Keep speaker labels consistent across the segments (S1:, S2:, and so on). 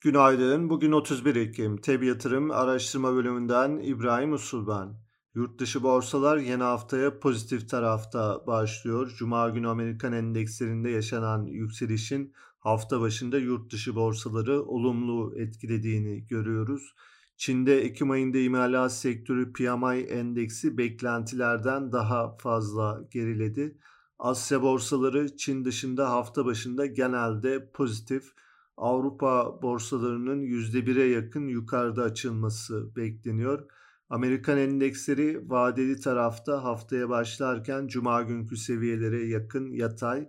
S1: Günaydın. Bugün 31 Ekim. TEB Yatırım Araştırma Bölümünden İbrahim Usul ben. Yurt dışı borsalar yeni haftaya pozitif tarafta başlıyor. Cuma günü Amerikan endekslerinde yaşanan yükselişin hafta başında yurt dışı borsaları olumlu etkilediğini görüyoruz. Çin'de Ekim ayında imalat sektörü PMI endeksi beklentilerden daha fazla geriledi. Asya borsaları Çin dışında hafta başında genelde pozitif. Avrupa borsalarının %1'e yakın yukarıda açılması bekleniyor. Amerikan endeksleri vadeli tarafta haftaya başlarken cuma günkü seviyelere yakın yatay.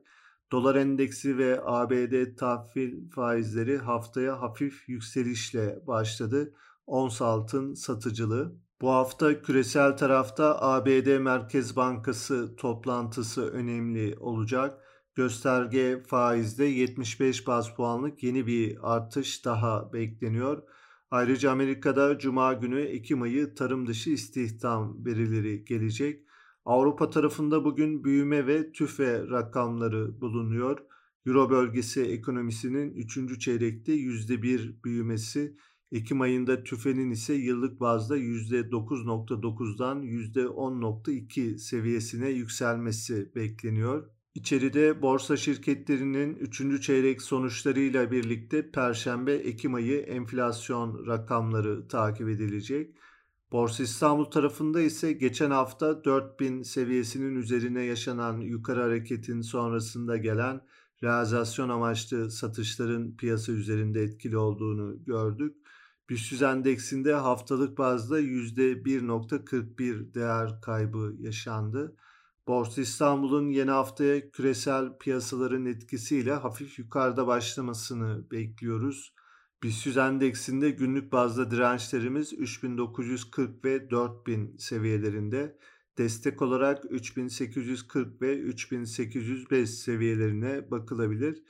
S1: Dolar endeksi ve ABD tahvil faizleri haftaya hafif yükselişle başladı. Ons altın satıcılığı. Bu hafta küresel tarafta ABD Merkez Bankası toplantısı önemli olacak. Gösterge faizde 75 baz puanlık yeni bir artış daha bekleniyor. Ayrıca Amerika'da Cuma günü Ekim ayı tarım dışı istihdam verileri gelecek. Avrupa tarafında bugün büyüme ve tüfe rakamları bulunuyor. Euro bölgesi ekonomisinin 3. çeyrekte %1 büyümesi, Ekim ayında tüfenin ise yıllık bazda %9.9'dan %10.2 seviyesine yükselmesi bekleniyor. İçeride borsa şirketlerinin 3. çeyrek sonuçlarıyla birlikte Perşembe Ekim ayı enflasyon rakamları takip edilecek. Borsa İstanbul tarafında ise geçen hafta 4000 seviyesinin üzerine yaşanan yukarı hareketin sonrasında gelen realizasyon amaçlı satışların piyasa üzerinde etkili olduğunu gördük. BIST endeksinde haftalık bazda %1.41 değer kaybı yaşandı. Borsa İstanbul'un yeni haftaya küresel piyasaların etkisiyle hafif yukarıda başlamasını bekliyoruz. BIST endeksinde günlük bazda dirençlerimiz 3940 ve 4000 seviyelerinde. Destek olarak 3840 ve 3805 seviyelerine bakılabilir.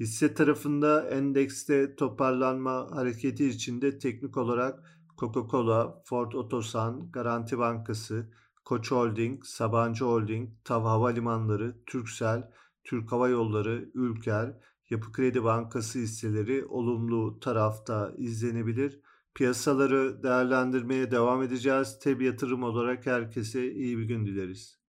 S1: Hisse tarafında endekste toparlanma hareketi içinde teknik olarak Coca-Cola, Ford Otosan, Garanti Bankası, Koç Holding, Sabancı Holding, TAV Havalimanları, Türksel, Türk Hava Yolları, Ülker, Yapı Kredi Bankası hisseleri olumlu tarafta izlenebilir. Piyasaları değerlendirmeye devam edeceğiz. Teb yatırım olarak herkese iyi bir gün dileriz.